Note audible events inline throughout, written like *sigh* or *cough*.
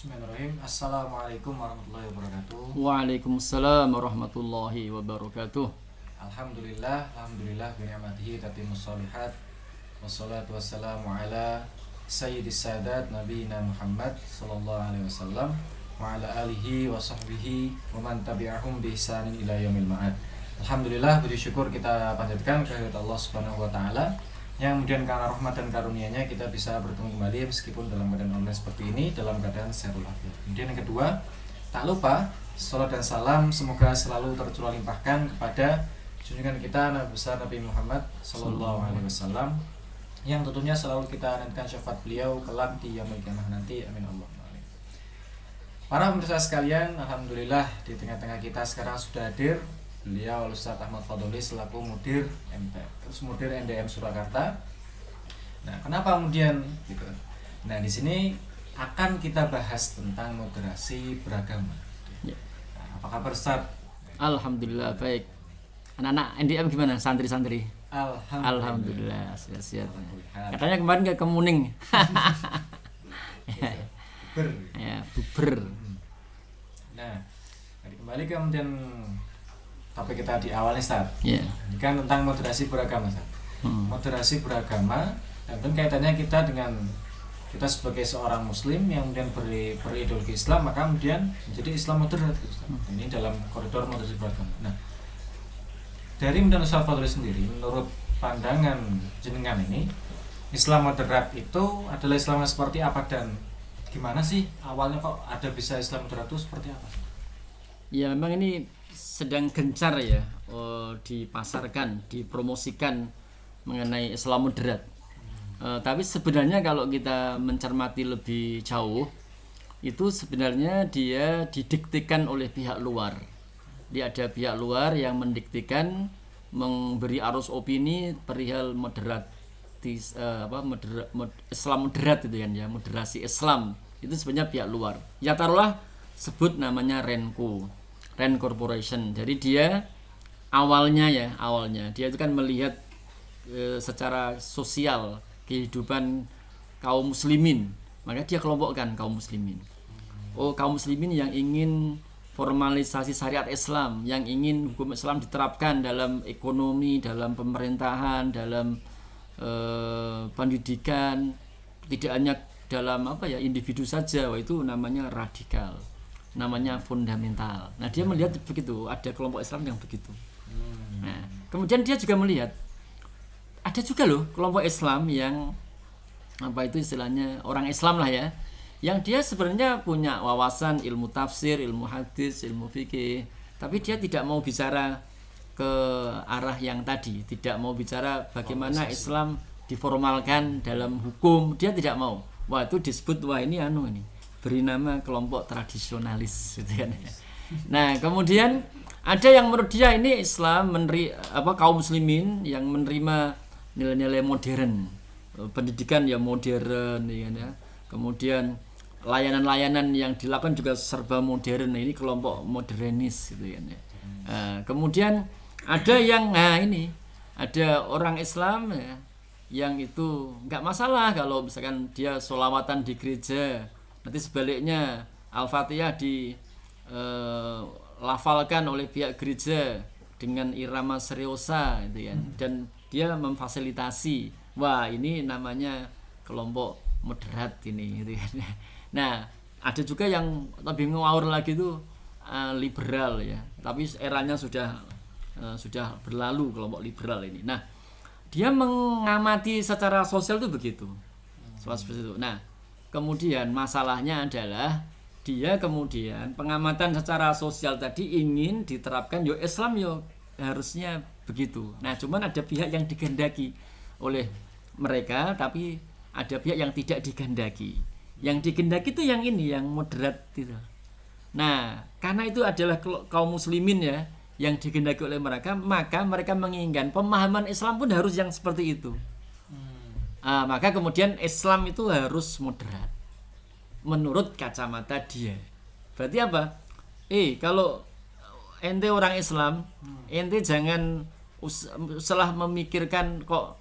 Bismillahirrahmanirrahim. Assalamualaikum warahmatullahi wabarakatuh. Waalaikumsalam warahmatullahi wabarakatuh. Alhamdulillah, alhamdulillah bi ni'matihi tatimmus shalihat. Wassalatu wassalamu ala sayyidis sadat nabiyina Muhammad sallallahu alaihi wasallam wa ala alihi wa sahbihi wa man tabi'ahum bi ihsanin ila yaumil ma'ad. Alhamdulillah puji syukur kita panjatkan kehadirat Allah Subhanahu wa taala yang kemudian karena rahmat dan karunia-Nya kita bisa bertemu kembali meskipun dalam keadaan online seperti ini dalam keadaan sehat walafiat. Kemudian yang kedua, tak lupa salat dan salam semoga selalu tercurah limpahkan kepada junjungan kita Nabi besar Nabi Muhammad Sallallahu Alaihi Wasallam yang tentunya selalu kita nantikan syafaat beliau kelak di yaumul kiamah nanti amin Allah Para pemirsa sekalian, alhamdulillah di tengah-tengah kita sekarang sudah hadir beliau Ustaz Ahmad Fadoli selaku mudir MP terus mudir NDM Surakarta nah kenapa kemudian gitu nah di sini akan kita bahas tentang moderasi beragama Ya. nah, apa kabar Ustaz Alhamdulillah baik. Anak-anak NDM gimana? Santri-santri? Alhamdulillah, Alhamdulillah sehat-sehat. Katanya kemarin ke Kemuning. Ber. *laughs* ya, buber. nah jadi kembali ke kemudian topik kita di awal nih Ustaz Ya. ini kan tentang moderasi beragama Hmm. moderasi beragama dan kaitannya kita dengan kita sebagai seorang muslim yang kemudian beri, berideologi Islam maka kemudian menjadi Islam moderat gitu, Ustaz. ini dalam koridor moderasi beragama nah dari kemudian Ustaz Fadli sendiri menurut pandangan jenengan ini Islam moderat itu adalah Islam yang seperti apa dan gimana sih awalnya kok ada bisa Islam moderat itu seperti apa Ya memang ini sedang gencar ya oh, dipasarkan, dipromosikan mengenai Islam moderat. Eh, tapi sebenarnya kalau kita mencermati lebih jauh, itu sebenarnya dia didiktikan oleh pihak luar. Dia ada pihak luar yang mendiktikan memberi arus opini perihal moderat eh, apa modera- mod- Islam moderat itu kan ya moderasi Islam itu sebenarnya pihak luar ya taruhlah sebut namanya Renko Ren Corporation. Jadi dia awalnya ya awalnya. Dia itu kan melihat eh, secara sosial kehidupan kaum muslimin. Maka dia kelompokkan kaum muslimin. Oh kaum muslimin yang ingin formalisasi syariat Islam yang ingin hukum Islam diterapkan dalam ekonomi dalam pemerintahan dalam eh, pendidikan. Tidak hanya dalam apa ya individu saja. Itu namanya radikal namanya fundamental. Nah dia melihat begitu ada kelompok Islam yang begitu. Nah kemudian dia juga melihat ada juga loh kelompok Islam yang apa itu istilahnya orang Islam lah ya yang dia sebenarnya punya wawasan ilmu tafsir ilmu hadis ilmu fikih tapi dia tidak mau bicara ke arah yang tadi tidak mau bicara bagaimana Islam diformalkan dalam hukum dia tidak mau. Wah itu disebut wah ini anu ini beri nama kelompok tradisionalis gitu kan. Nah kemudian ada yang menurut dia ini Islam meneri apa kaum muslimin yang menerima nilai-nilai modern pendidikan yang modern ya kan ya. Kemudian layanan-layanan yang dilakukan juga serba modern ini kelompok modernis gitu kan ya. Nah, kemudian ada yang nah ini ada orang Islam ya yang itu nggak masalah kalau misalkan dia solawatan di gereja nanti sebaliknya al-fatihah di eh, lafalkan oleh pihak gereja dengan irama seriosa gitu ya dan dia memfasilitasi wah ini namanya kelompok moderat ini gitu kan. *laughs* Nah ada juga yang lebih ngawur lagi itu eh, liberal ya. Tapi eranya sudah eh, sudah berlalu kelompok liberal ini. Nah dia mengamati secara sosial itu begitu. Seperti itu. Nah kemudian masalahnya adalah dia kemudian pengamatan secara sosial tadi ingin diterapkan yo Islam yo harusnya begitu. Nah cuman ada pihak yang digendaki oleh mereka tapi ada pihak yang tidak digendaki. Yang digendaki itu yang ini yang moderat itu. Nah karena itu adalah kaum muslimin ya yang digendaki oleh mereka maka mereka menginginkan pemahaman Islam pun harus yang seperti itu Ah, maka kemudian Islam itu harus moderat. Menurut kacamata dia. Berarti apa? Eh kalau ente orang Islam ente jangan setelah memikirkan kok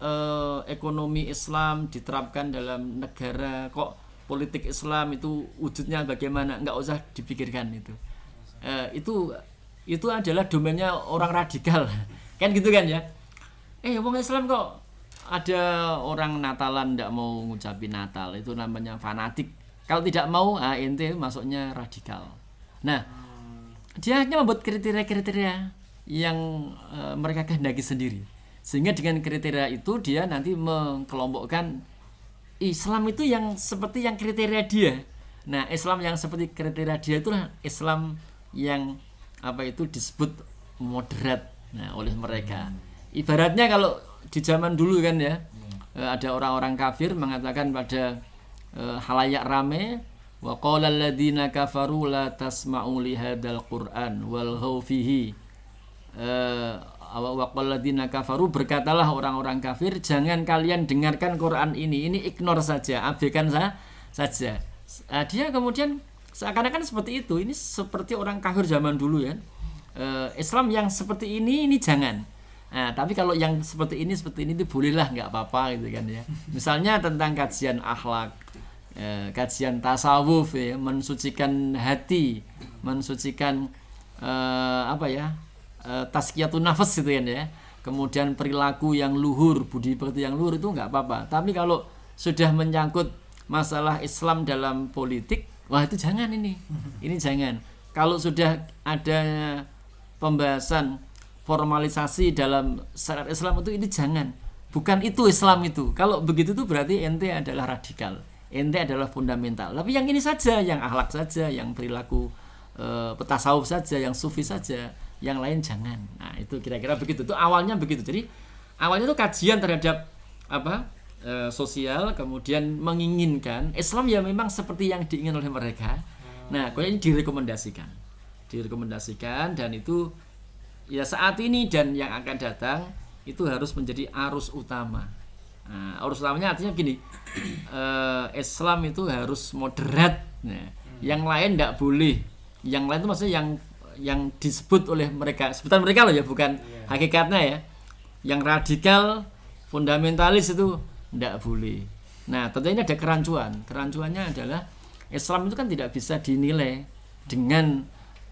eh, ekonomi Islam diterapkan dalam negara kok politik Islam itu wujudnya bagaimana nggak usah dipikirkan itu. Eh, itu itu adalah domainnya orang radikal. *laughs* Kan gitu kan ya? Eh wong Islam kok ada orang Natalan tidak mau ngucapin Natal itu namanya fanatik. Kalau tidak mau ah, ente masuknya radikal. Nah dia hanya membuat kriteria-kriteria yang eh, mereka kehendaki sendiri. Sehingga dengan kriteria itu dia nanti mengkelompokkan Islam itu yang seperti yang kriteria dia. Nah Islam yang seperti kriteria dia itulah Islam yang apa itu disebut moderat nah oleh mereka ibaratnya kalau di zaman dulu kan ya eh, ada orang-orang kafir mengatakan pada eh, halayak rame wa qala alladziina kafaru la tasma'u li hadzal qur'an wal fihi. Eh, wa qala alladziina kafaru berkatalah orang-orang kafir jangan kalian dengarkan Quran ini ini ignore saja abaikan sa- saja. Eh, dia kemudian seakan-akan seperti itu. Ini seperti orang kafir zaman dulu ya. Eh, Islam yang seperti ini ini jangan nah tapi kalau yang seperti ini seperti ini itu bolehlah nggak apa-apa gitu kan ya. *laughs* Misalnya tentang kajian akhlak eh, kajian tasawuf ya mensucikan hati mensucikan eh, apa ya eh, tazkiyatun nafas gitu kan ya. Kemudian perilaku yang luhur budi pekerti yang luhur itu nggak apa-apa. Tapi kalau sudah menyangkut masalah Islam dalam politik wah itu jangan ini. *laughs* Ini jangan. Kalau sudah ada pembahasan formalisasi dalam syariat Islam itu ini jangan. Bukan itu Islam itu. Kalau begitu tuh berarti ente adalah radikal. Ente adalah fundamental. Tapi yang ini saja yang akhlak saja yang perilaku eh, petasawuf saja yang sufi saja yang lain jangan. Nah itu kira-kira begitu. Itu awalnya begitu. Jadi awalnya itu kajian terhadap apa eh, sosial kemudian menginginkan Islam ya memang seperti yang diingin oleh mereka. Nah kok ini direkomendasikan? Direkomendasikan dan itu ya saat ini dan yang akan datang itu harus menjadi arus utama. Nah, arus utamanya artinya gini, *clears throat* eh, Islam itu harus moderat, nah, yang lain tidak boleh. Yang lain itu maksudnya yang yang disebut oleh mereka, sebutan mereka loh ya, bukan hakikatnya ya. Yang radikal, fundamentalis itu tidak boleh. Nah, tentunya ini ada kerancuan. Kerancuannya adalah Islam itu kan tidak bisa dinilai dengan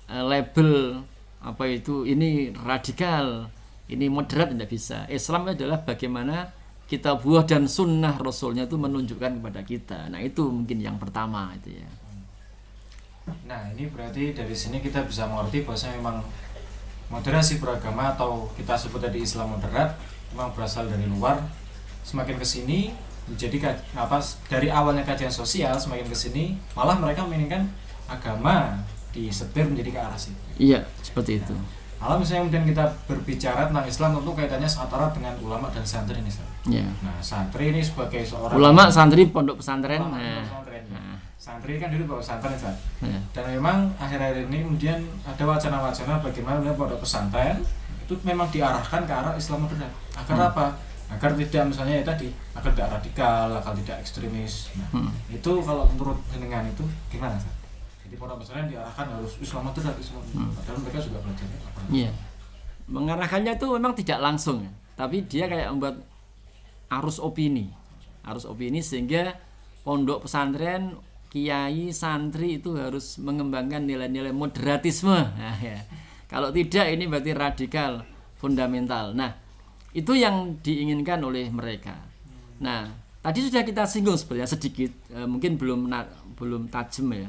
eh, label apa itu ini radikal, ini moderat tidak bisa. Islam adalah bagaimana kita buah dan sunnah Rasulnya itu menunjukkan kepada kita. Nah itu mungkin yang pertama itu ya. Nah ini berarti dari sini kita bisa mengerti bahwa memang moderasi beragama atau kita sebut tadi Islam moderat memang berasal dari luar semakin ke sini menjadi ka- apa dari awalnya kajian sosial semakin ke sini malah mereka menginginkan agama disetir menjadi ke arah situ. Iya seperti itu. Kalau misalnya kemudian kita berbicara tentang Islam tentu kaitannya sangat erat dengan ulama dan santri ini. Ustaz. Ya. Nah santri ini sebagai seorang Ulama santri pondok pesantren. Ulama, Nah, pesantren. nah, Santri kan dulu bawa pesantren ya. dan memang akhir-akhir ini kemudian ada wacana-wacana bagaimana pondok pesantren itu memang diarahkan ke arah Islam modern agar Hmm. apa agar tidak misalnya ya tadi agar tidak radikal agar tidak ekstremis nah Hmm. itu kalau menurut jenengan itu gimana Ustaz? Jadi pondok pesantren diarahkan harus Islam moderat Islam Hmm. padahal mereka juga belajar apa Iya. Mengarahkannya itu memang tidak langsung, ya. tapi dia kayak membuat arus opini, arus opini sehingga pondok pesantren, kiai, santri itu harus mengembangkan nilai-nilai moderatisme. Nah, ya. Kalau tidak ini berarti radikal, fundamental. Nah, itu yang diinginkan oleh mereka. Nah, tadi sudah kita singgung sebenarnya sedikit, eh, mungkin belum na- belum tajam ya.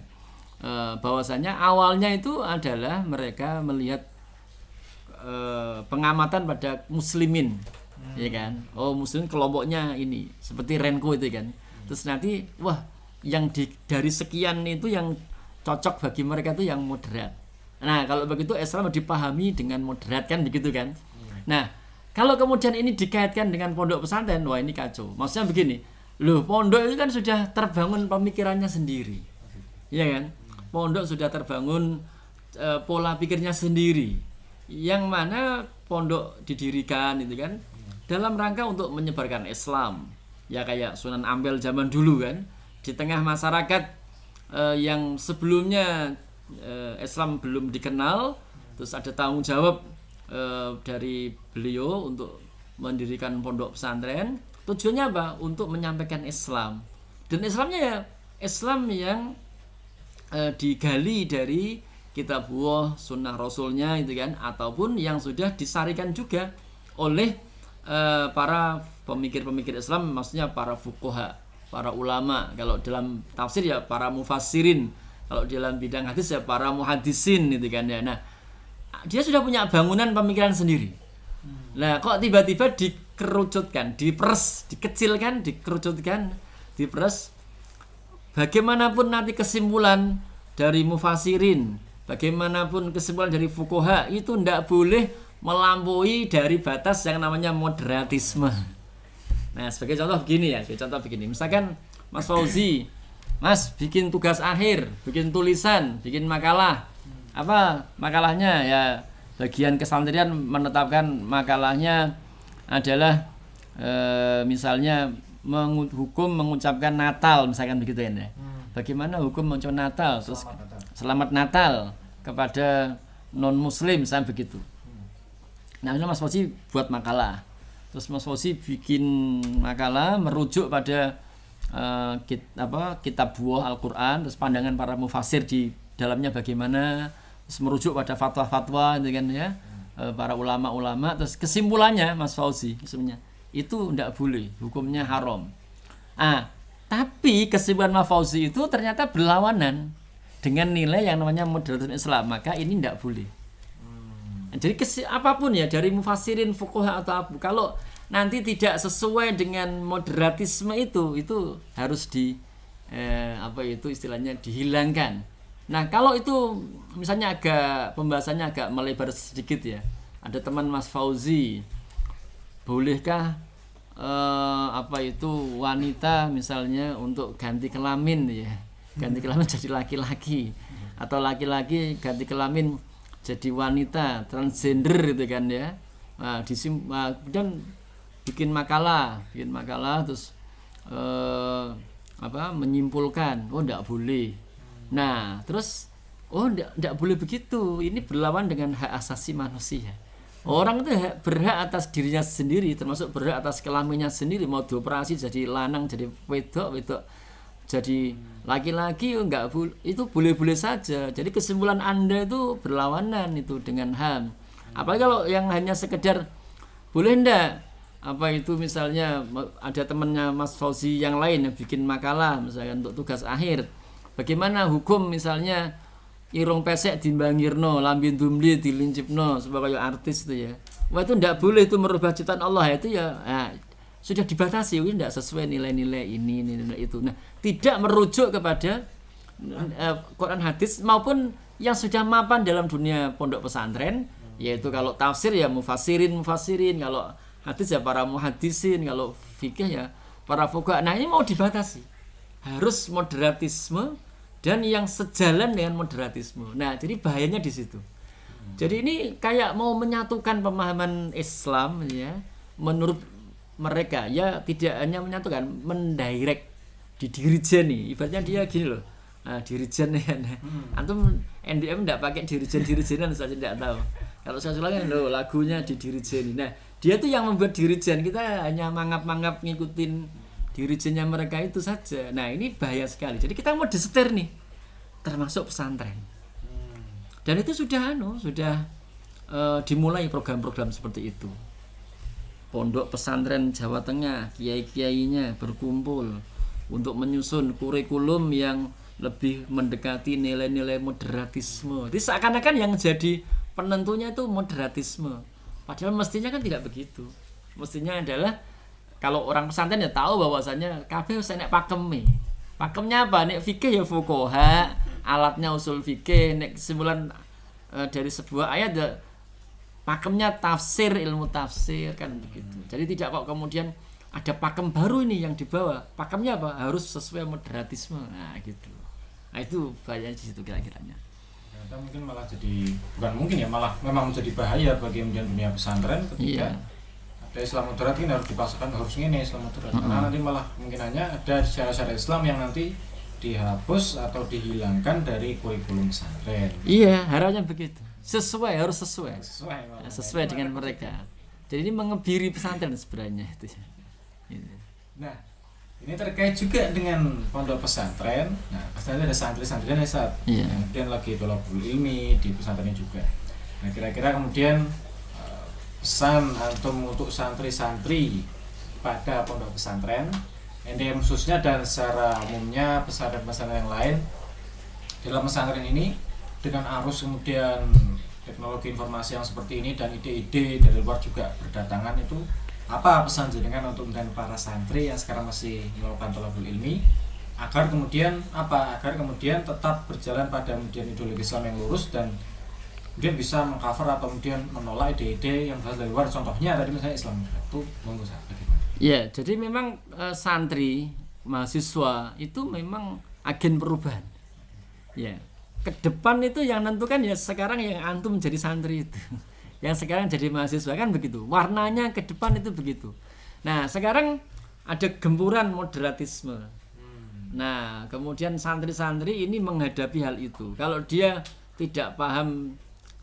Eh, bahwasanya awalnya itu adalah mereka melihat eh, pengamatan pada muslimin ya kan? Oh muslim kelompoknya ini seperti Renko itu kan? Terus nanti wah yang di, dari sekian itu yang cocok bagi mereka itu yang moderat. Nah kalau begitu Islam dipahami dengan moderat kan? Begitu kan? Nah kalau kemudian ini dikaitkan dengan pondok pesantren wah ini kacau. Maksudnya begini loh pondok itu kan sudah terbangun pemikirannya sendiri ya kan pondok sudah terbangun eh, pola pikirnya sendiri. Yang mana pondok didirikan itu kan dalam rangka untuk menyebarkan Islam. Ya kayak Sunan Ampel zaman dulu kan di tengah masyarakat eh, yang sebelumnya eh, Islam belum dikenal terus ada tanggung jawab eh, dari beliau untuk mendirikan pondok pesantren. Tujuannya apa? Untuk menyampaikan Islam. Dan Islamnya ya Islam yang eh, digali dari kitabullah sunnah rasulnya itu kan ataupun yang sudah disarikan juga oleh eh, para pemikir-pemikir Islam maksudnya para fukoha para ulama. Kalau dalam tafsir ya para mufassirin kalau dalam bidang hadis ya para muhadisin itu kan ya. Nah dia sudah punya bangunan pemikiran sendiri. Nah kok tiba-tiba dikerucutkan diperes dikecilkan dikerucutkan diperes bagaimanapun nanti kesimpulan dari mufasirin bagaimanapun kesimpulan dari fukoha itu tidak boleh melampaui dari batas yang namanya moderatisme. Nah sebagai contoh begini ya sebagai contoh begini. Misalkan Mas Fauzi Mas bikin tugas akhir bikin tulisan bikin makalah. Apa makalahnya? Ya bagian kesantrian menetapkan makalahnya adalah e, misalnya mengu- hukum mengucapkan Natal misalkan begitu ya bagaimana hukum mengucapkan Natal? Terus Selamat datang. selamat Natal kepada non Muslim saya begitu. Nah ini Mas Fauzi buat makalah. Terus Mas Fauzi bikin makalah merujuk pada eh, kit- apa, kitab buah Al-Quran, terus pandangan para mufasir di dalamnya bagaimana, terus merujuk pada fatwa-fatwa gitu kan ya, eh, para ulama-ulama, terus kesimpulannya Mas Fauzi sebenarnya itu tidak boleh, hukumnya haram. Ah, tapi kesimpulan Mas Fauzi itu ternyata berlawanan dengan nilai yang namanya moderatisme Islam, maka ini tidak boleh. Jadi kesi, apa pun ya dari mufasirin fukuha atau apa, kalau nanti tidak sesuai dengan moderatisme itu, itu harus di eh, apa itu istilahnya dihilangkan. Nah kalau itu misalnya agak pembahasannya agak melebar sedikit ya, ada teman Mas Fauzi, bolehkah eh, apa itu wanita misalnya untuk ganti kelamin ya, ganti kelamin *laughs* jadi laki-laki. Atau laki-laki ganti kelamin jadi wanita transgender gitu kan ya. Nah, disim nah, kemudian bikin makalah bikin makalah terus eh, apa menyimpulkan oh tidak boleh. Nah terus oh tidak boleh begitu. Ini berlawan dengan hak asasi manusia orang itu hak- berhak atas dirinya sendiri termasuk berhak atas kelaminnya sendiri. Mau dioperasi jadi lanang jadi wedok wedok jadi laki-laki nggak bul- itu boleh-boleh saja. Jadi kesimpulan anda itu berlawanan itu dengan ham. Apalagi kalau yang hanya sekedar boleh ndak apa itu misalnya ada temannya Mas Fauzi yang lain yang bikin makalah misalnya untuk tugas akhir. Bagaimana hukum misalnya irung pesek dimbangirno lambin dumli dilincipno sebagai artis itu ya. Wah itu ndak boleh itu merubah ciptaan Allah itu ya nah, sudah dibatasi ini tidak sesuai nilai-nilai ini nilai itu. Nah tidak merujuk kepada eh, Quran hadis maupun yang sudah mapan dalam dunia pondok pesantren yaitu kalau tafsir ya mufasirin mufasirin kalau hadis ya para muhadisin kalau fikih ya para fuqaha. Nah ini mau dibatasi. Harus moderatisme dan yang sejalan dengan moderatisme. Nah jadi bahayanya di situ. Jadi ini kayak mau menyatukan pemahaman Islam ya menurut mereka. Ya tidak hanya menyatukan mendirect di dirijen nih. Ibaratnya dia gini loh nah, dirijen ya. Nah. antum NDM tidak pakai dirijen dirijenan saya tidak tahu. Kalau saya ulangi loh lagunya di dirijen. Nah dia tuh yang membuat dirijen. Kita hanya mangap-mangap ngikutin dirijennya mereka itu saja. Nah ini bahaya sekali. Jadi kita mau disetir nih termasuk pesantren. Dan itu sudah anu sudah eh, dimulai program-program seperti itu. Pondok pesantren Jawa Tengah kiai-kiainya berkumpul untuk menyusun kurikulum yang lebih mendekati nilai-nilai moderatisme. Jadi seakan-akan yang jadi penentunya itu moderatisme. Padahal mestinya kan tidak begitu. Mestinya adalah kalau orang pesantren ya tahu bahwasanya kabeh wis enek pakeme pakemnya apa? Nek fikih ya fuqaha alatnya usul fikih. Nek kesimpulan eh, dari sebuah ayat ya pakemnya tafsir ilmu tafsir kan begitu. Jadi tidak kok kemudian ada pakem baru ini yang dibawa. Pakemnya apa? Harus sesuai moderatisme. Nah gitu. Nah itu bahaya di situ kira-kiranya. Ternyata mungkin malah jadi bukan mungkin ya malah memang menjadi bahaya bagi kemudian dunia pesantren ketika Iya. Ada Islam moderat ini harus dipaksakan harus ini Islam moderat karena nanti malah kemungkinannya ada syarat-syarat Islam yang nanti dihapus atau dihilangkan dari kurikulum pesantren. Iya harapnya begitu. Sesuai harus sesuai. Sesuai. Ya, sesuai dengan mereka. Jadi ini mengebiri pesantren sebenarnya itu. Gitu. Nah, ini terkait juga dengan pondok pesantren. Nah pesantren ada santri-santri dan saat Iya. kemudian lagi tolabul ilmi di pesantrennya juga. Nah kira-kira kemudian pesan antum untuk santri-santri pada pondok pesantren. NDM khususnya dan secara umumnya pesantren-pesantren yang lain dalam pesantren ini dengan arus kemudian teknologi informasi yang seperti ini dan ide-ide dari luar juga berdatangan itu apa pesan jenengan untuk dan para santri yang sekarang masih melakukan tolabul ilmi agar kemudian apa? Agar kemudian tetap berjalan pada kemudian ideologi Islam yang lurus dan kemudian bisa mengcover atau kemudian menolak ide-ide yang berasal dari luar contohnya tadi misalnya Islam itu monggo bagaimana Ya, jadi memang eh, santri, mahasiswa itu memang agen perubahan. Ya, ke depan itu yang nentukan ya sekarang yang antum jadi santri itu, *laughs* yang sekarang jadi mahasiswa kan begitu. Warnanya ke depan itu begitu. Nah, sekarang ada gempuran moderatisme. Nah, kemudian santri-santri ini menghadapi hal itu. Kalau dia tidak paham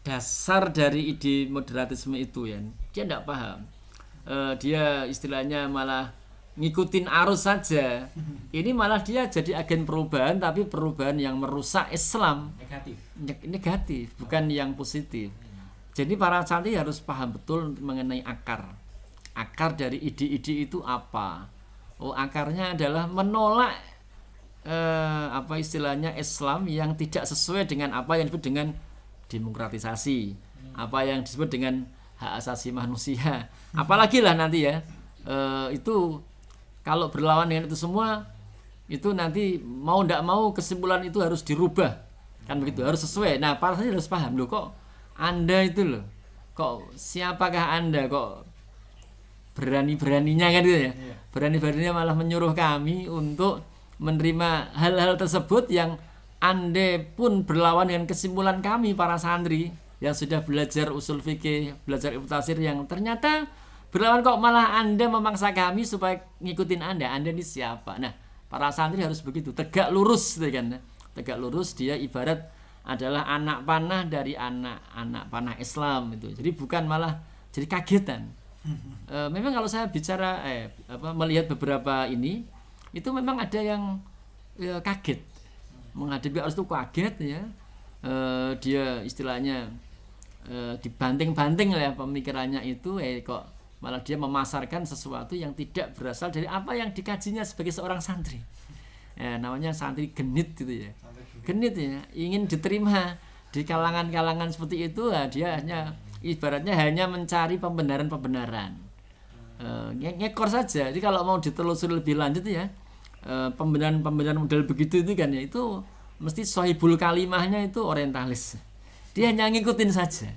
dasar dari ide moderatisme itu ya, dia tidak paham. Eh, dia istilahnya malah ngikutin arus saja. Ini malah dia jadi agen perubahan tapi perubahan yang merusak Islam negatif Neg- negatif, bukan yang positif. Jadi para santri harus paham betul mengenai akar. Akar dari ide-ide itu apa? Oh, akarnya adalah menolak eh, apa istilahnya Islam yang tidak sesuai dengan apa yang disebut dengan demokratisasi, apa yang disebut dengan hak asasi manusia. Apalagi lah nanti ya eh, itu kalau berlawan dengan itu semua itu nanti mau tidak mau kesimpulan itu harus dirubah kan begitu harus sesuai. Nah para santri harus paham loh kok anda itu loh kok siapakah anda kok berani beraninya kan gitu ya Iya. berani beraninya malah menyuruh kami untuk menerima hal-hal tersebut yang anda pun berlawan dengan kesimpulan kami para santri yang sudah belajar usul fikih belajar ilmu tafsir yang ternyata berlawan kok malah anda memaksa kami supaya ngikutin anda. Anda ini siapa? Nah para santri harus begitu. Tegak lurus gitu kan? Tegak lurus dia ibarat adalah anak panah dari anak-anak panah Islam itu jadi bukan malah jadi kagetan. *laughs* Eh, memang kalau saya bicara eh apa melihat beberapa ini itu memang ada yang ya, kaget menghadapi arus itu kaget ya. Eh, dia istilahnya eh, dibanting-banting lah ya pemikirannya itu. Eh kok malah dia memasarkan sesuatu yang tidak berasal dari apa yang dikajinya sebagai seorang santri. Ya, namanya santri genit gitu ya. Genit. Ya ingin diterima di kalangan-kalangan seperti itu ya, dia hanya ibaratnya hanya mencari pembenaran-pembenaran. Eh, nge- ngekor saja. Jadi kalau mau ditelusuri lebih lanjut ya pembenaran-pembenaran model begitu itu kan ya itu mesti sohibul kalimahnya itu orientalis. Dia hanya ngikutin saja.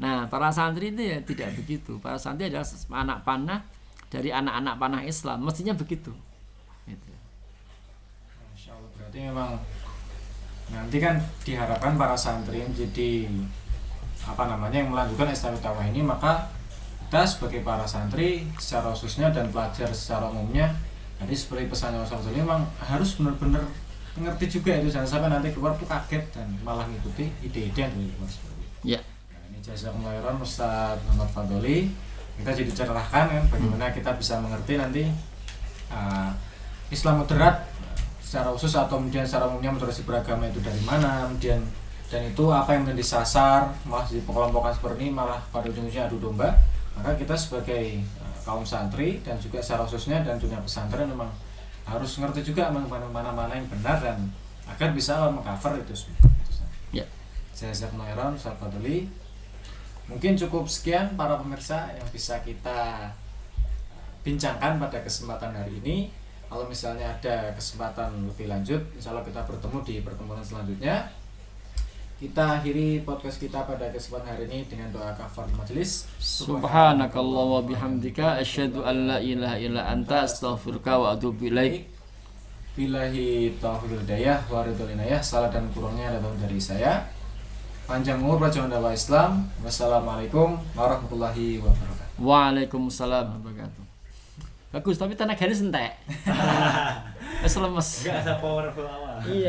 Nah para santri itu ya tidak begitu. Para santri adalah anak panah dari anak-anak panah Islam. Mestinya begitu. Gitu. Masya Allah berarti memang nanti kan diharapkan para santri menjadi apa namanya yang melanjutkan estafet dakwah ini maka kita sebagai para santri secara khususnya dan pelajar secara umumnya jadi seperti pesannya Ustaz tadi memang harus benar-benar mengerti juga itu. Jangan sampai nanti keluar tuh kaget dan malah ngikuti ide-ide yang dari luar seperti itu. ya. Nah, ini jasa kemayoran Ustaz Muhammad Fadoli. Kita jadi cerahkan kan bagaimana kita bisa mengerti nanti uh, Islam moderat secara khusus atau kemudian secara umumnya moderasi beragama itu dari mana kemudian dan itu apa yang menjadi sasar malah di pengelompokan seperti ini malah pada ujung-ujungnya adu domba. Maka kita sebagai kaum santri dan juga secara khususnya dan dunia pesantren memang harus ngerti juga mana mana mana yang benar dan agar bisa mengcover itu semua. Ya Saya Zak Noiron, Ustaz Fadli. Mungkin cukup sekian para pemirsa yang bisa kita bincangkan pada kesempatan hari ini. Kalau misalnya ada kesempatan lebih lanjut, insya Allah kita bertemu di pertemuan selanjutnya. Kita akhiri podcast kita pada kesempatan hari ini dengan doa kafar majelis. Subhanakallah wa bihamdika asyhadu an la ilaha illa anta astaghfiruka wa atubu ilaik. Bilahi taufiq hidayah wa ridhol inayah. Salah dan kurangnya datang dari saya. Panjang umur Raja dakwah Islam. Wassalamualaikum warahmatullahi wabarakatuh. Waalaikumsalam warahmatullahi Bagus tapi tenaganya sentek. *laughs* Wis lemes. Enggak ada powerful awal. Iya.